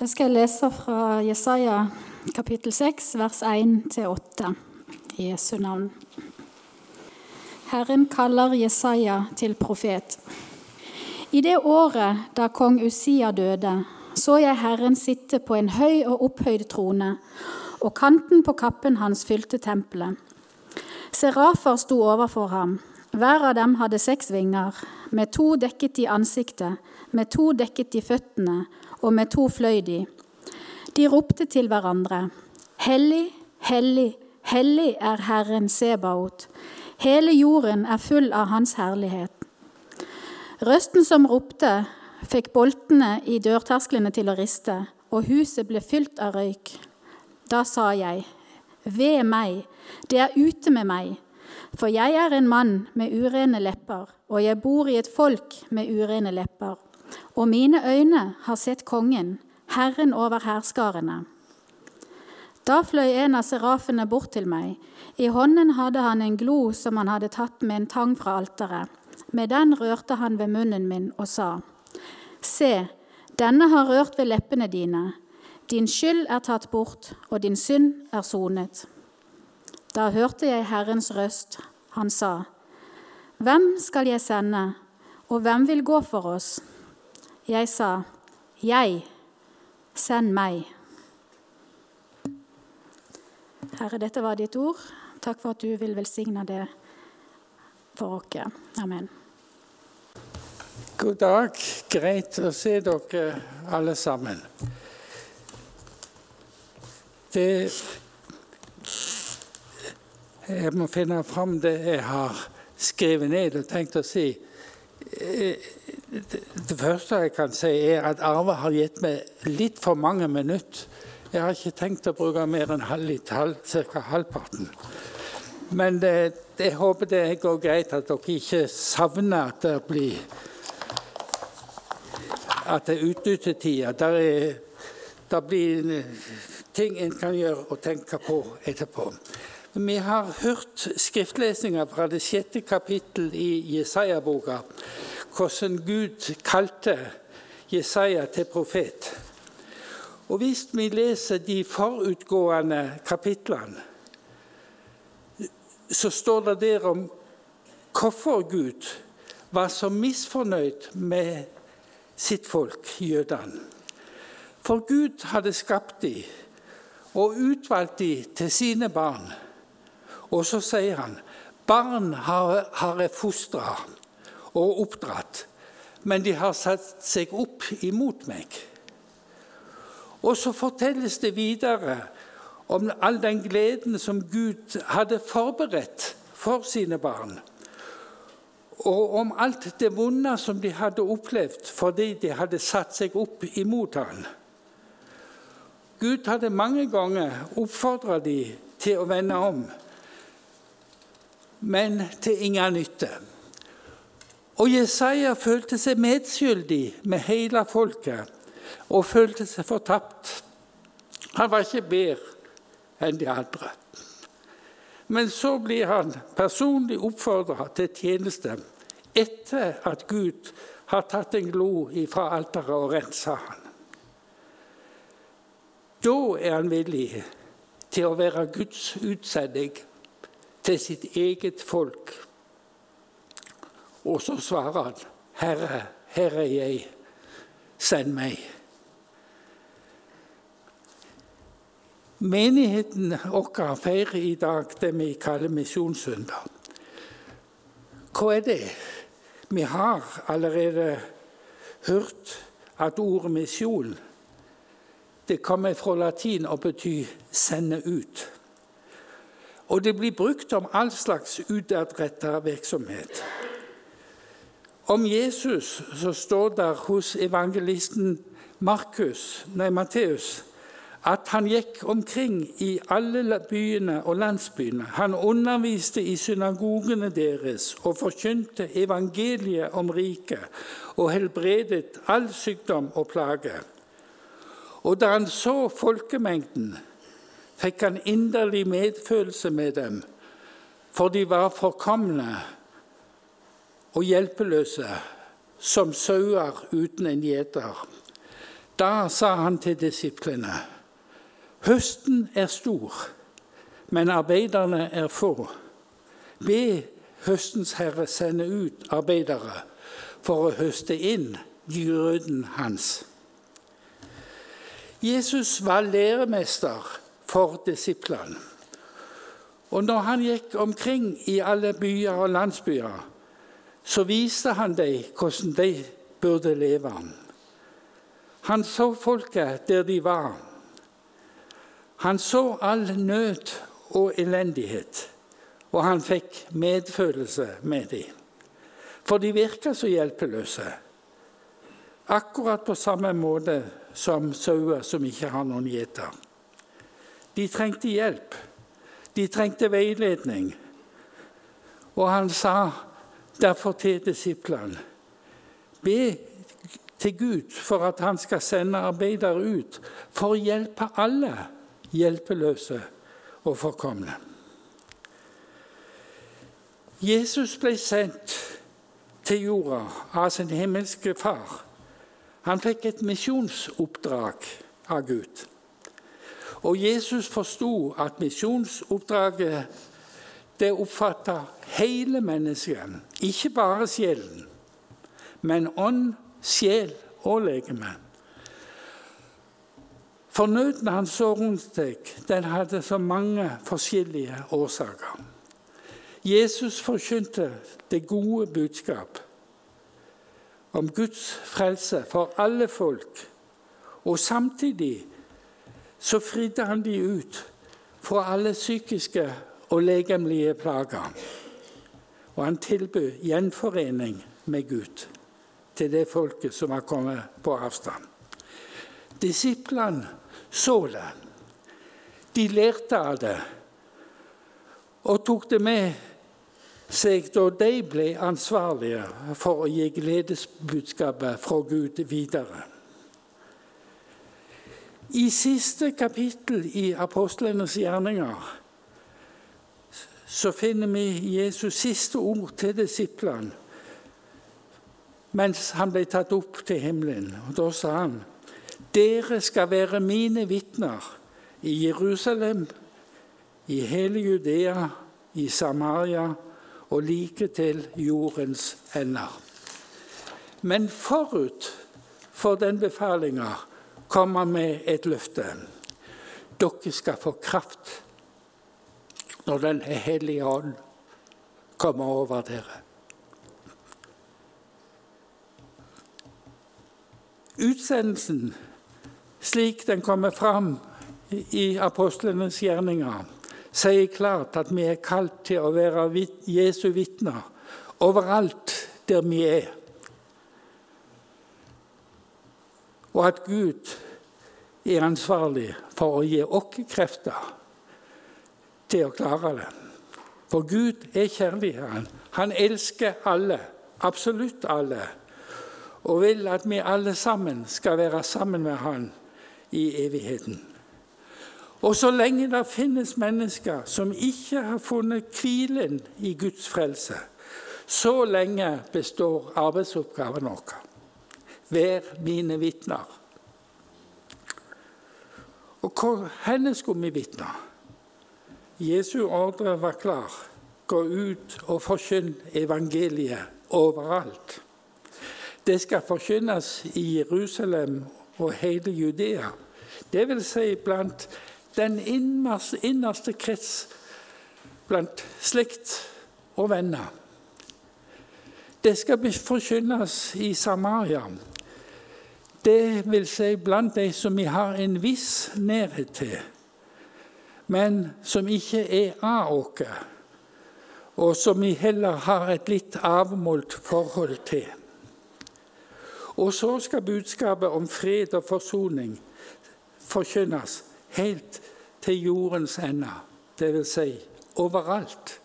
Da skal jeg lese fra Jesaja kapittel 6, vers 1-8 i Jesu navn. Herren kaller Jesaja til profet. I det året da kong Usia døde, så jeg Herren sitte på en høy og opphøyd trone, og kanten på kappen hans fylte tempelet. Serafer sto overfor ham. Hver av dem hadde seks vinger. Med to dekket de ansiktet, med to dekket de føttene, og med to fløy de. De ropte til hverandre. Hellig, hellig, hellig er Herren Sebaot. Hele jorden er full av Hans herlighet. Røsten som ropte, fikk boltene i dørtersklene til å riste, og huset ble fylt av røyk. Da sa jeg, ved meg, det er ute med meg, for jeg er en mann med urene lepper, og jeg bor i et folk med urene lepper. Og mine øyne har sett Kongen, Herren over hærskarene. Da fløy en av serafene bort til meg. I hånden hadde han en glo som han hadde tatt med en tang fra alteret. Med den rørte han ved munnen min og sa, Se, denne har rørt ved leppene dine. Din skyld er tatt bort, og din synd er sonet. Da hørte jeg Herrens røst. Han sa, Hvem skal jeg sende, og hvem vil gå for oss? Jeg sa, Jeg, send meg. Herre, dette var ditt ord. Takk for at du vil velsigne det for oss. Amen. God dag. Greit å se dere alle sammen. Det Jeg må finne fram det jeg har skrevet ned og tenkt å si. Det første jeg kan si, er at Arve har gitt meg litt for mange minutter. Jeg har ikke tenkt å bruke mer enn halv, ca. halvparten. Men det, jeg håper det går greit at dere ikke savner at det blir at det utnytter tida. Det, det blir ting en kan gjøre og tenke på etterpå. Vi har hørt skriftlesninger fra det sjette kapittel i Jesaja-boka, hvordan Gud kalte Jesaja til profet. Og Hvis vi leser de forutgående kapitlene, så står det der om hvorfor Gud var så misfornøyd med sitt folk, jødene. For Gud hadde skapt dem og utvalgt dem til sine barn. Og så sier han barn har, har jeg fostra og oppdratt, men de har satt seg opp imot meg. Og så fortelles det videre om all den gleden som Gud hadde forberedt for sine barn. Og om alt det vonde som de hadde opplevd fordi de hadde satt seg opp imot ham. Gud hadde mange ganger oppfordra dem til å vende om men til ingen nytte. Og Jesaja følte seg medskyldig med hele folket og følte seg fortapt. Han var ikke bedre enn de andre. Men så blir han personlig oppfordra til tjeneste etter at Gud har tatt en glo fra alteret og rensa han. Da er han villig til å være Guds utsending til sitt eget folk. Og så svarer han, 'Herre, her er jeg, send meg'. Menigheten vår feirer i dag det vi kaller misjonssøndag. Hva er det? Vi har allerede hørt at ordet misjon det kommer fra latin og betyr 'sende ut'. Og det blir brukt om all slags utadrettet virksomhet. Om Jesus så står det hos evangelisten Markus, nei, Matteus at han gikk omkring i alle byene og landsbyene. Han underviste i synagogene deres og forkynte evangeliet om riket og helbredet all sykdom og plage. Og da han så folkemengden, fikk han inderlig medfølelse med dem, for de var forkomne og hjelpeløse som sauer uten en gjeter. Da sa han til disiplene.: Høsten er stor, men arbeiderne er få. Be høstens herre sende ut arbeidere for å høste inn grøden hans. Jesus var læremester for disiplene. Og når han gikk omkring i alle byer og landsbyer, så viste han dem hvordan de burde leve. Han så folket der de var. Han så all nød og elendighet, og han fikk medfølelse med dem. For de virka så hjelpeløse. Akkurat på samme måte som sauer som ikke har noen gjeter. De trengte hjelp. De trengte veiledning. Og han sa derfor til disiplene Be til Gud for at han skal sende arbeidere ut for å hjelpe alle hjelpeløse og forkomne. Jesus ble sendt til jorda av sin himmelske far. Han fikk et misjonsoppdrag av Gud. Og Jesus forsto at misjonsoppdraget det oppfatta hele mennesket, ikke bare sjelen, men ånd, sjel og legeme. Fornøyden han så rundt seg, den hadde så mange forskjellige årsaker. Jesus forkynte det gode budskap om Guds frelse for alle folk, og samtidig så fridde han de ut fra alle psykiske og legemlige plager. Og han tilbød gjenforening med Gud til det folket som var kommet på avstand. Disiplene så det. De lærte av det og tok det med seg da de ble ansvarlige for å gi gledesbudskapet fra Gud videre. I siste kapittel i apostlenes gjerninger så finner vi Jesus siste ord til disiplene mens han ble tatt opp til himmelen. Og Da sa han, 'Dere skal være mine vitner i Jerusalem, i hele Judea, i Samaria og like til jordens ender.' Men forut for den befalinga kom han med et løfte. Dere skal få kraft når Den hellige ånd kommer over dere. Utsendelsen, slik den kommer fram i apostlenes gjerninger, sier klart at vi er kalt til å være Jesu vitner overalt der vi er. Og at Gud er ansvarlig for å gi oss krefter til å klare det. For Gud er kjærligheten. Han elsker alle, absolutt alle, og vil at vi alle sammen skal være sammen med Han i evigheten. Og så lenge det finnes mennesker som ikke har funnet hvilen i Guds frelse, så lenge består arbeidsoppgaven vår. Vær mine vitner. Og hvor skulle vi vitne? Jesu ordre var klar. Gå ut og forkynn evangeliet overalt. Det skal forkynnes i Jerusalem og hele Judea. Vil si blant den innerste krets, blant slekt og venner. Det skal forkynnes i Samaria. Det vil si blant de som vi har en viss nærhet til men som ikke er av oss, og som vi heller har et litt avmålt forhold til. Og så skal budskapet om fred og forsoning forkynnes helt til jordens ende, dvs. Si overalt.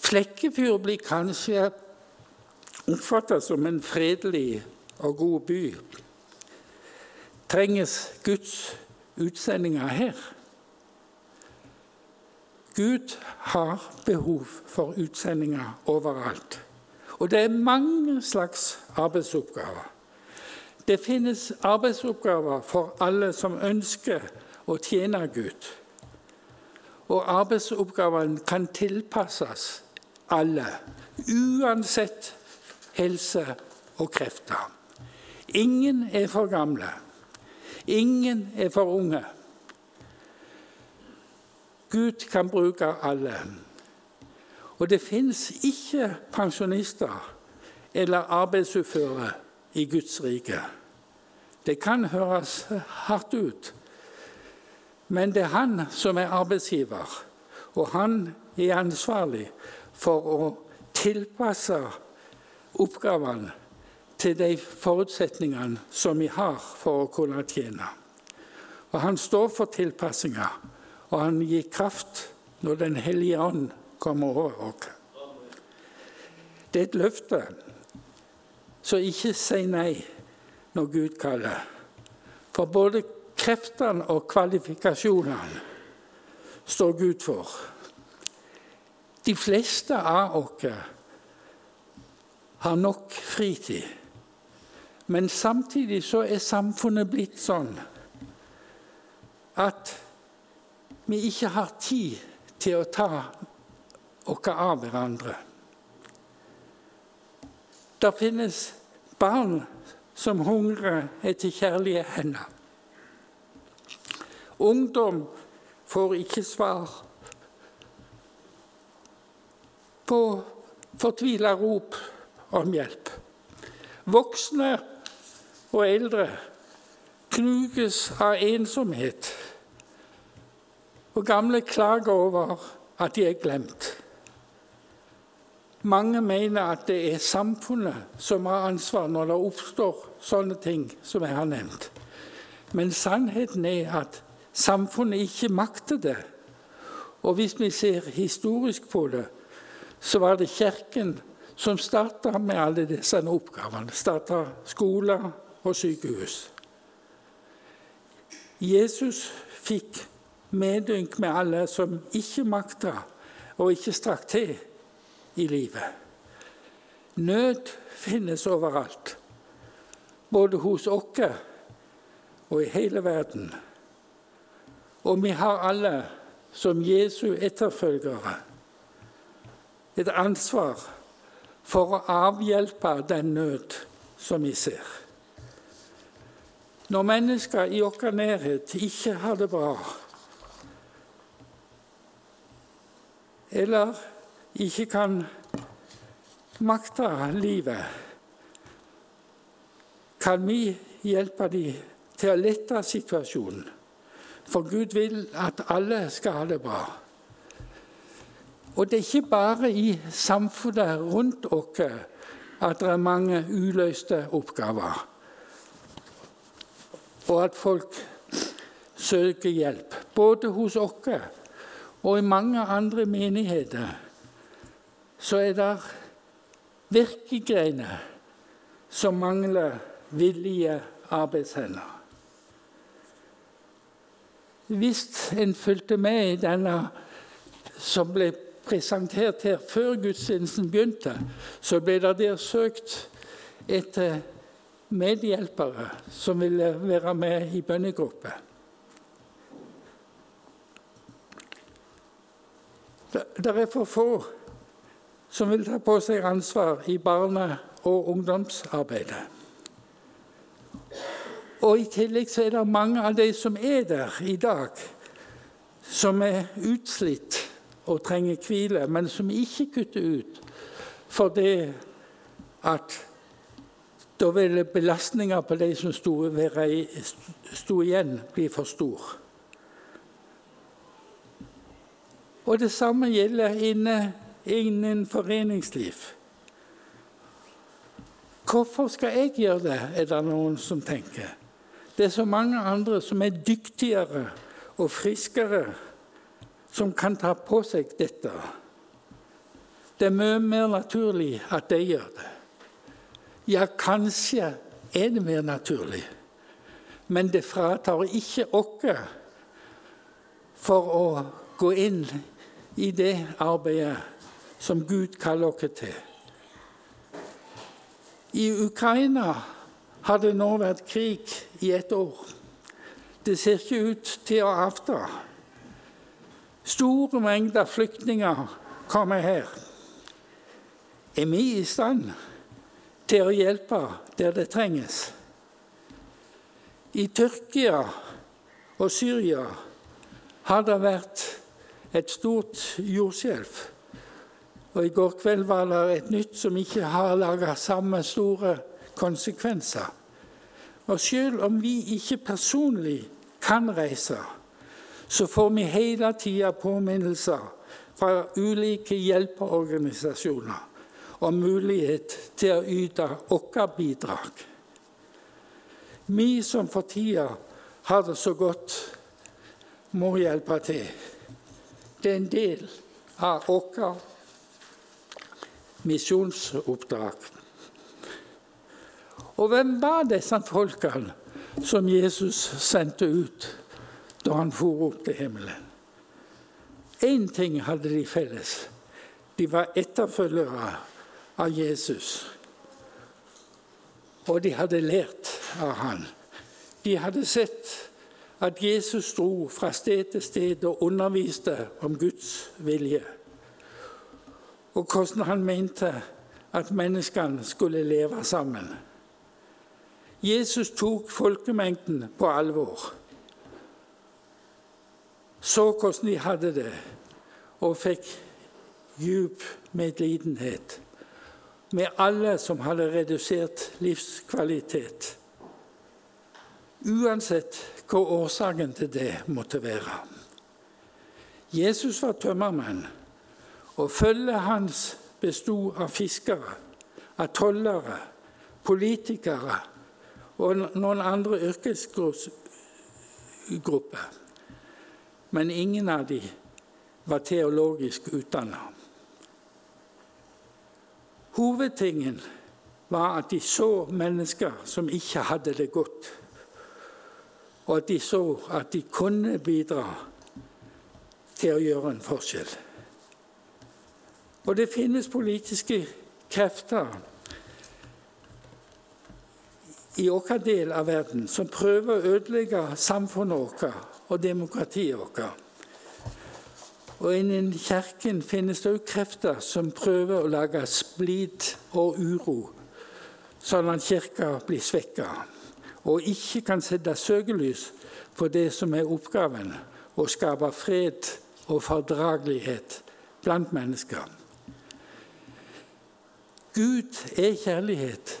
Flekkefjord blir kanskje oppfattet som en fredelig og god by. Trenges Guds utsendinger her. Gud har behov for utsendinger overalt. Og det er mange slags arbeidsoppgaver. Det finnes arbeidsoppgaver for alle som ønsker å tjene Gud. Og arbeidsoppgavene kan tilpasses alle, uansett helse og krefter. Ingen er for gamle. Ingen er for unge. Gud kan bruke alle. Og det fins ikke pensjonister eller arbeidsuføre i Guds rike. Det kan høres hardt ut, men det er han som er arbeidsgiver, og han er ansvarlig for å tilpasse oppgavene til de forutsetningene som vi har for å kunne tjene. Og Han står for tilpassinga, og han gir kraft når Den hellige ånd kommer over oss. Det er et løfte, så ikke si nei når Gud kaller. For både kreftene og kvalifikasjonene står Gud for. De fleste av oss har nok fritid. Men samtidig så er samfunnet blitt sånn at vi ikke har tid til å ta oss av hverandre. Det finnes barn som hungrer etter kjærlige hender. Ungdom får ikke svar på fortvila rop om hjelp. Voksne og eldre knuges av ensomhet. Og gamle klager over at de er glemt. Mange mener at det er samfunnet som har ansvar når det oppstår sånne ting som jeg har nevnt. Men sannheten er at samfunnet ikke makter det. Og hvis vi ser historisk på det, så var det Kirken som starta med alle disse oppgavene. Starta skoler og sykehus. Jesus fikk medynk med alle som ikke makta og ikke strakk til i livet. Nød finnes overalt, både hos oss og i hele verden. Og vi har alle, som Jesu etterfølgere, et ansvar for å avhjelpe den nød som vi ser. Når mennesker i vår nærhet ikke har det bra, eller ikke kan makte livet, kan vi hjelpe dem til å lette situasjonen. For Gud vil at alle skal ha det bra. Og det er ikke bare i samfunnet rundt oss at det er mange uløste oppgaver, og at folk søker hjelp. Både hos oss og i mange andre menigheter så er det virkegreiner som mangler villige arbeidshender. Hvis en fulgte med i denne som ble presentert her før gudstjenesten begynte, så ble det der søkt etter medhjelpere som ville være med i bønnegruppe. Det er for få som vil ta på seg ansvar i barne- og ungdomsarbeidet. Og I tillegg så er det mange av de som er der i dag, som er utslitt og trenger hvile, men som ikke kutter ut fordi at da ville belastninga på de som sto, sto igjen, bli for stor. Og det samme gjelder inne, innen foreningsliv. Hvorfor skal jeg gjøre det, er det noen som tenker. Det er så mange andre som er dyktigere og friskere som kan ta på seg dette. Det er mye mer naturlig at de gjør det. Ja, kanskje er det mer naturlig, men det fratar ikke oss for å gå inn i det arbeidet som Gud kaller oss til. I Ukraina har det nå vært krig i et år. Det ser ikke ut til å avta. Store mengder flyktninger kommer her. Er vi i stand til å hjelpe der det trenges? I Tyrkia og Syria har det vært et stort jordskjelv. Og I går kveld var det et nytt som ikke har laga samme store konsekvenser. Og selv om vi ikke personlig kan reise, så får vi hele tida påminnelser fra ulike hjelpeorganisasjoner om mulighet til å yte vårt bidrag. Vi som for tida har det så godt, må hjelpe til. Det er en del av vårt misjonsoppdrag. Og hvem var disse folkene som Jesus sendte ut da han for opp til himmelen? Én ting hadde de felles. De var etterfølgere av Jesus. Og de hadde lært av han. De hadde sett at Jesus dro fra sted til sted og underviste om Guds vilje. Og hvordan han mente at menneskene skulle leve sammen. Jesus tok folkemengden på alvor. Så hvordan de hadde det, og fikk djup medlidenhet med alle som hadde redusert livskvalitet. Uansett hva årsaken til det måtte være. Jesus var tømmermann, og følget hans bestod av fiskere, av tollere, politikere og noen andre yrkesgrupper. Men ingen av dem var teologisk utdannet. Hovedtingen var at de så mennesker som ikke hadde det godt, og at de så at de kunne bidra til å gjøre en forskjell. Og det finnes politiske krefter i vår del av verden som prøver å ødelegge samfunnet vårt og demokratiet vårt. Og innen Kirken finnes det òg krefter som prøver å lage splid og uro, sånn at Kirka blir svekka og ikke kan sette søkelys på det som er oppgaven å skape fred og fordragelighet blant mennesker. Gud er kjærlighet,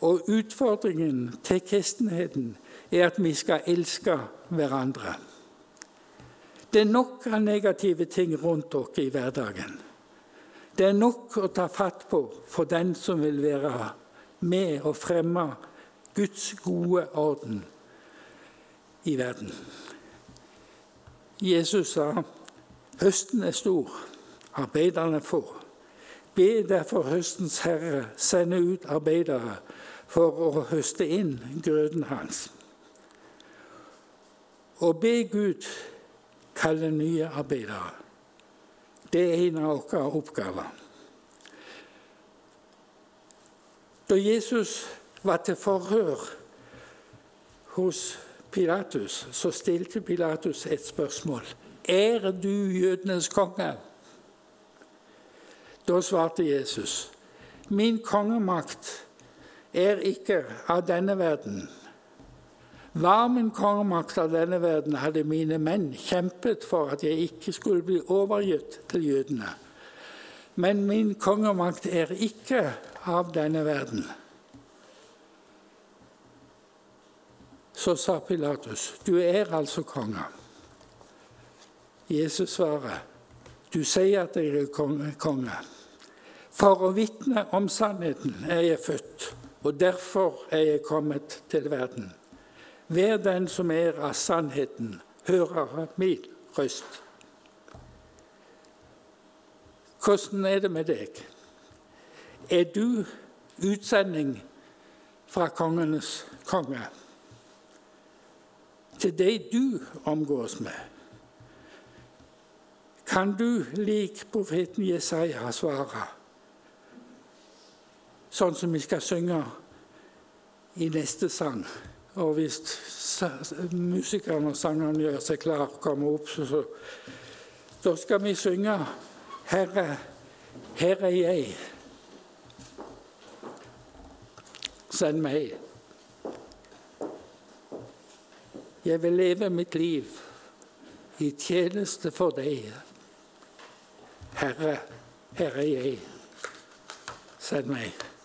og utfordringen til kristenheten er at vi skal elske hverandre. Det er nok av negative ting rundt dere i hverdagen. Det er nok å ta fatt på for den som vil være med og fremme Guds gode orden i verden. Jesus sa høsten er stor, arbeiderne få. Be derfor høstens herre sende ut arbeidere for å høste inn grøden hans. Og be Gud kalle nye arbeidere. Det er en av våre oppgaver. Da Jesus var til forhør hos Pilatus, så stilte Pilatus et spørsmål. Er du jødenes konge? Da svarte Jesus, min kongemakt er ikke av denne verden. Var min kongemakt av denne verden, hadde mine menn kjempet for at jeg ikke skulle bli overgitt til jødene. Men min kongemakt er ikke av denne verden. Så sa Pilatus, du er altså konge. Jesus svarer, du sier at jeg er konge. For å vitne om sannheten er jeg født, og derfor er jeg kommet til verden. Hver den som er av sannheten, hører min røst. Hvordan er det med deg? Er du utsending fra kongenes konge? Til de du omgås med? Kan du, lik profeten Jesaja, svare? sånn som vi skal synge i neste sang. Og hvis musikerne og sangerne gjør seg klar, kommer opp, så, så Da skal vi synge 'Herre, her er jeg'. Send meg. Jeg vil leve mitt liv i tjeneste for deg. Herre, her er jeg. Send meg.